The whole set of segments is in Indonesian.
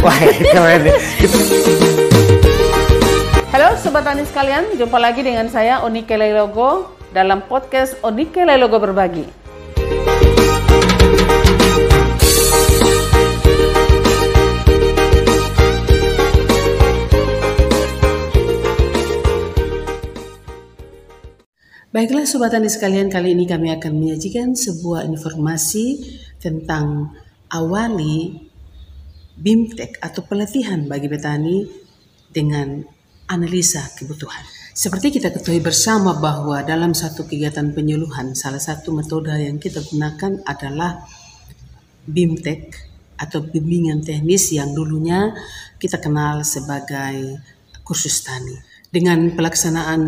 Wah, keren. Halo Sobat Tani sekalian, jumpa lagi dengan saya Onike Logo dalam podcast Onike Logo Berbagi. Baiklah Sobat Tani sekalian, kali ini kami akan menyajikan sebuah informasi tentang awali BIMTEK atau pelatihan bagi petani dengan analisa kebutuhan. Seperti kita ketahui bersama bahwa dalam satu kegiatan penyuluhan, salah satu metode yang kita gunakan adalah BIMTEK atau bimbingan teknis yang dulunya kita kenal sebagai kursus tani. Dengan pelaksanaan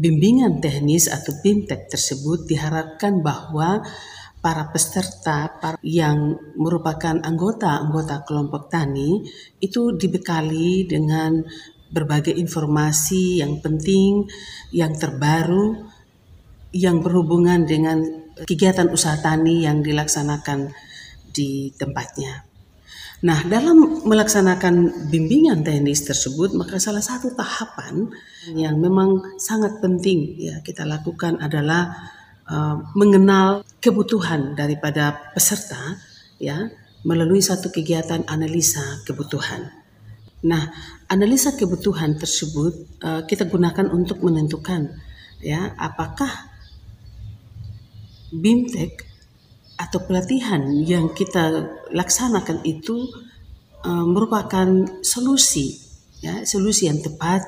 bimbingan teknis atau BIMTEK tersebut diharapkan bahwa para peserta para yang merupakan anggota-anggota kelompok tani itu dibekali dengan berbagai informasi yang penting, yang terbaru, yang berhubungan dengan kegiatan usaha tani yang dilaksanakan di tempatnya. Nah, dalam melaksanakan bimbingan teknis tersebut, maka salah satu tahapan yang memang sangat penting ya kita lakukan adalah uh, mengenal kebutuhan daripada peserta ya melalui satu kegiatan analisa kebutuhan. Nah, analisa kebutuhan tersebut uh, kita gunakan untuk menentukan ya apakah BIMTEK atau pelatihan yang kita laksanakan itu uh, merupakan solusi ya solusi yang tepat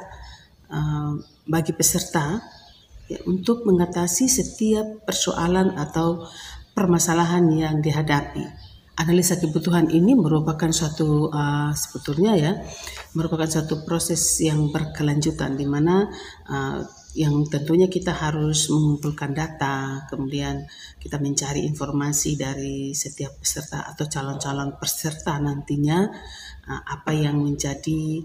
uh, bagi peserta ya, untuk mengatasi setiap persoalan atau permasalahan yang dihadapi. Analisa kebutuhan ini merupakan suatu uh, sebetulnya ya merupakan suatu proses yang berkelanjutan di mana uh, yang tentunya kita harus mengumpulkan data, kemudian kita mencari informasi dari setiap peserta atau calon-calon peserta nantinya uh, apa yang menjadi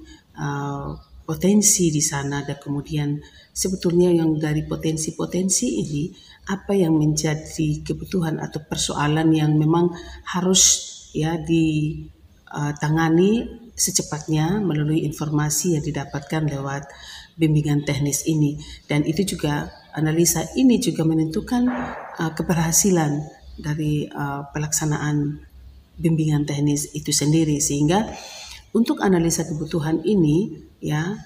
potensi di sana dan kemudian sebetulnya yang dari potensi-potensi ini apa yang menjadi kebutuhan atau persoalan yang memang harus ya ditangani uh, secepatnya melalui informasi yang didapatkan lewat bimbingan teknis ini. Dan itu juga analisa ini juga menentukan uh, keberhasilan dari uh, pelaksanaan bimbingan teknis itu sendiri. Sehingga untuk analisa kebutuhan ini ya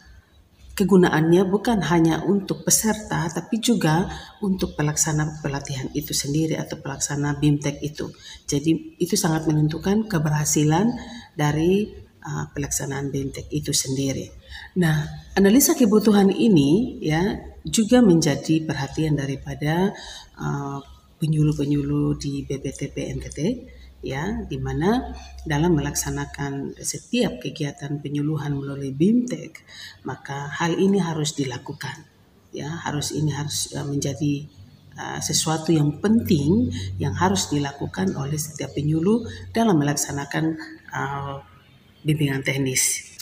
kegunaannya bukan hanya untuk peserta tapi juga untuk pelaksana pelatihan itu sendiri atau pelaksana BIMTEK itu. Jadi itu sangat menentukan keberhasilan dari uh, pelaksanaan BIMTEK itu sendiri. Nah, analisa kebutuhan ini ya juga menjadi perhatian daripada uh, penyuluh-penyuluh di BPTP NTT ya di mana dalam melaksanakan setiap kegiatan penyuluhan melalui BIMTEK maka hal ini harus dilakukan ya. Harus ini harus uh, menjadi uh, sesuatu yang penting yang harus dilakukan oleh setiap penyuluh dalam melaksanakan uh, bimbingan teknis.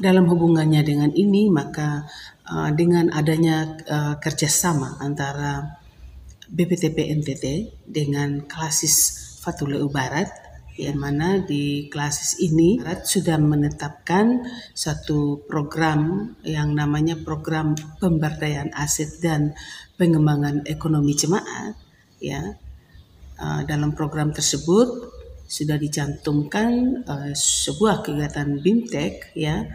Dalam hubungannya dengan ini maka uh, dengan adanya uh, kerjasama antara BPTP NTT dengan klasis Fatuleu Barat yang mana di klasis ini Barat sudah menetapkan satu program yang namanya program pemberdayaan aset dan pengembangan ekonomi jemaat ya uh, dalam program tersebut sudah dicantumkan uh, sebuah kegiatan BIMTEK ya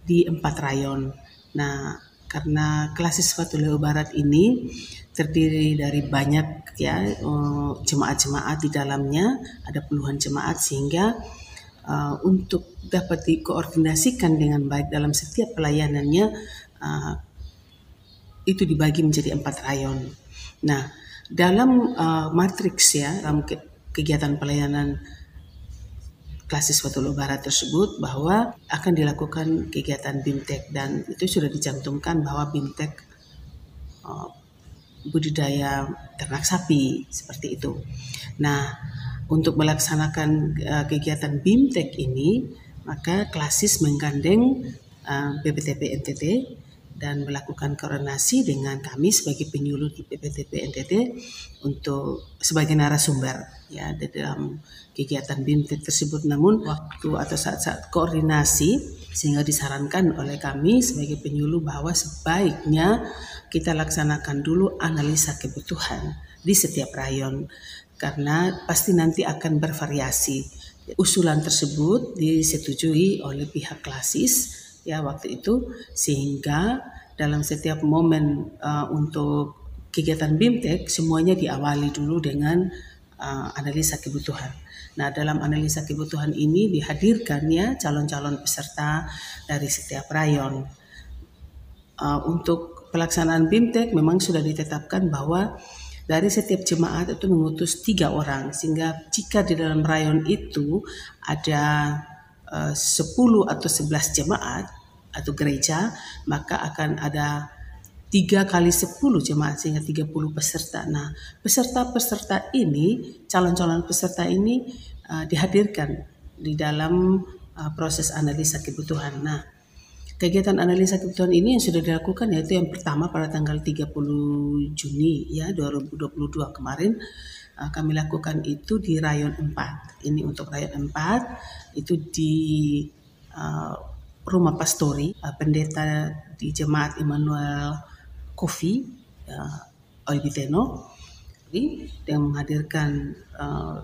di empat rayon. Nah, karena klasis Fatuleo Barat ini terdiri dari banyak ya uh, jemaat-jemaat di dalamnya, ada puluhan jemaat sehingga uh, untuk dapat dikoordinasikan dengan baik dalam setiap pelayanannya uh, itu dibagi menjadi empat rayon. Nah, dalam uh, matriks ya dalam kegiatan pelayanan klasis Fatullah Barat tersebut bahwa akan dilakukan kegiatan BIMTEK dan itu sudah dicantumkan bahwa BIMTEK budidaya ternak sapi seperti itu. Nah, untuk melaksanakan uh, kegiatan BIMTEK ini maka klasis menggandeng uh, BPTP NTT dan melakukan koordinasi dengan kami sebagai penyuluh di PPTP NTT untuk sebagai narasumber ya di dalam kegiatan BIMTEK tersebut namun waktu atau saat-saat koordinasi sehingga disarankan oleh kami sebagai penyuluh bahwa sebaiknya kita laksanakan dulu analisa kebutuhan di setiap rayon karena pasti nanti akan bervariasi usulan tersebut disetujui oleh pihak klasis ya waktu itu sehingga dalam setiap momen uh, untuk kegiatan BIMTEK semuanya diawali dulu dengan uh, analisa kebutuhan. Nah, dalam analisa kebutuhan ini dihadirkan ya calon-calon peserta dari setiap rayon. Uh, untuk pelaksanaan BIMTEK memang sudah ditetapkan bahwa dari setiap jemaat itu mengutus tiga orang sehingga jika di dalam rayon itu ada uh, 10 atau 11 jemaat atau gereja, maka akan ada tiga kali sepuluh jemaat sehingga tiga puluh peserta. Nah, peserta-peserta ini, calon-calon peserta ini uh, dihadirkan di dalam uh, proses analisa kebutuhan. Nah, kegiatan analisa kebutuhan ini yang sudah dilakukan yaitu yang pertama pada tanggal 30 Juni ya 2022 kemarin uh, kami lakukan itu di rayon 4. Ini untuk rayon 4 itu di uh, rumah pastori uh, pendeta di jemaat Immanuel Kofi uh, Oibiteno yang menghadirkan uh,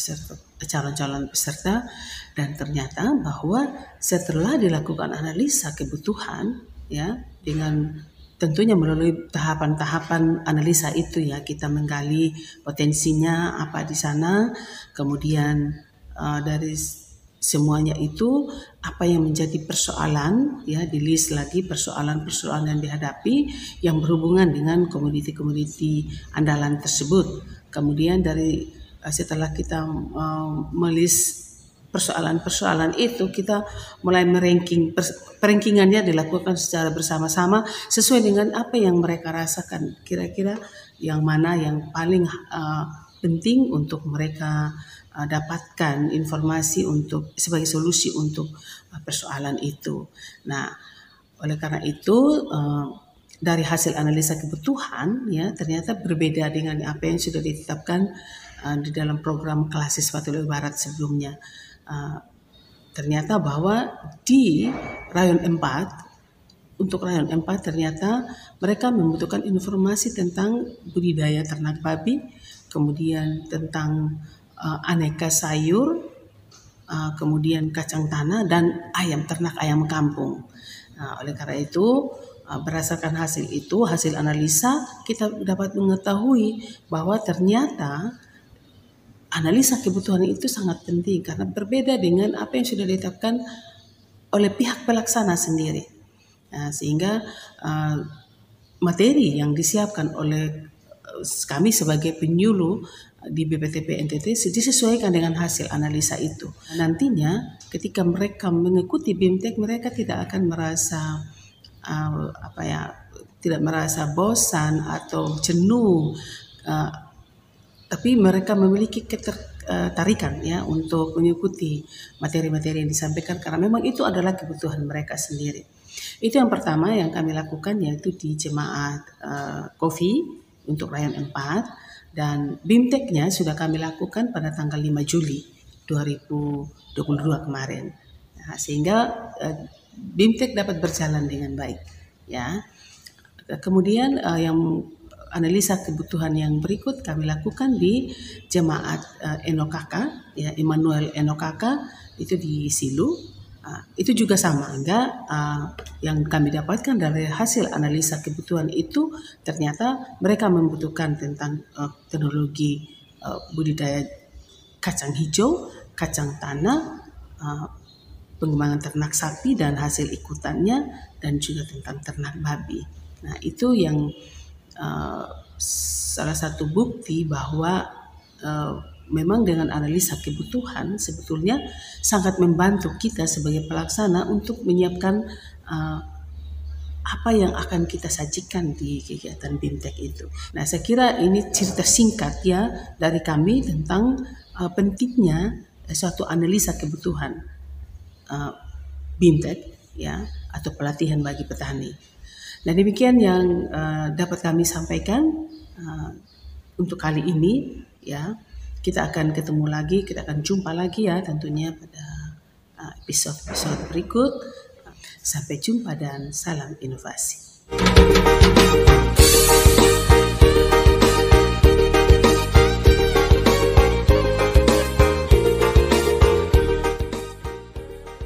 peserta calon-calon peserta dan ternyata bahwa setelah dilakukan analisa kebutuhan ya dengan tentunya melalui tahapan-tahapan analisa itu ya kita menggali potensinya apa di sana kemudian uh, dari semuanya itu apa yang menjadi persoalan ya di list lagi persoalan-persoalan yang dihadapi yang berhubungan dengan komoditi-komoditi andalan tersebut. Kemudian dari setelah kita uh, melis persoalan-persoalan itu kita mulai meranking perankingannya dilakukan secara bersama-sama sesuai dengan apa yang mereka rasakan kira-kira yang mana yang paling uh, penting untuk mereka uh, dapatkan informasi untuk sebagai solusi untuk uh, persoalan itu. Nah, oleh karena itu uh, dari hasil analisa kebutuhan ya ternyata berbeda dengan apa yang sudah ditetapkan uh, di dalam program klasis Fatulul Barat sebelumnya. Uh, ternyata bahwa di rayon 4 untuk rayon 4 ternyata mereka membutuhkan informasi tentang budidaya ternak babi, kemudian tentang uh, aneka sayur, kemudian kacang tanah dan ayam ternak ayam kampung. Nah, oleh karena itu berdasarkan hasil itu hasil analisa kita dapat mengetahui bahwa ternyata analisa kebutuhan itu sangat penting karena berbeda dengan apa yang sudah ditetapkan oleh pihak pelaksana sendiri. Nah, sehingga uh, materi yang disiapkan oleh kami sebagai penyuluh di BPTP NTT disesuaikan dengan hasil analisa itu. Nantinya ketika mereka mengikuti BIMTEK mereka tidak akan merasa uh, apa ya tidak merasa bosan atau jenuh uh, tapi mereka memiliki ketertarikan ya untuk mengikuti materi-materi yang disampaikan karena memang itu adalah kebutuhan mereka sendiri. Itu yang pertama yang kami lakukan yaitu di jemaat uh, untuk rayon 4 dan BIMTEK-nya sudah kami lakukan pada tanggal 5 Juli 2022 kemarin. Nah, sehingga uh, BIMTEK dapat berjalan dengan baik. Ya. Kemudian uh, yang analisa kebutuhan yang berikut kami lakukan di jemaat uh, Enokaka, ya Emmanuel Enokaka itu di Silu Uh, itu juga sama, enggak uh, yang kami dapatkan dari hasil analisa kebutuhan itu ternyata mereka membutuhkan tentang uh, teknologi uh, budidaya kacang hijau, kacang tanah, uh, pengembangan ternak sapi dan hasil ikutannya dan juga tentang ternak babi. Nah itu yang uh, salah satu bukti bahwa uh, memang dengan analisa kebutuhan sebetulnya sangat membantu kita sebagai pelaksana untuk menyiapkan uh, apa yang akan kita sajikan di kegiatan BIMTEK itu. Nah, saya kira ini cerita singkat ya dari kami tentang uh, pentingnya suatu analisa kebutuhan uh, BIMTEK ya atau pelatihan bagi petani. Dan demikian yang uh, dapat kami sampaikan uh, untuk kali ini ya. Kita akan ketemu lagi, kita akan jumpa lagi ya tentunya pada uh, episode-episode berikut. Sampai jumpa dan salam inovasi.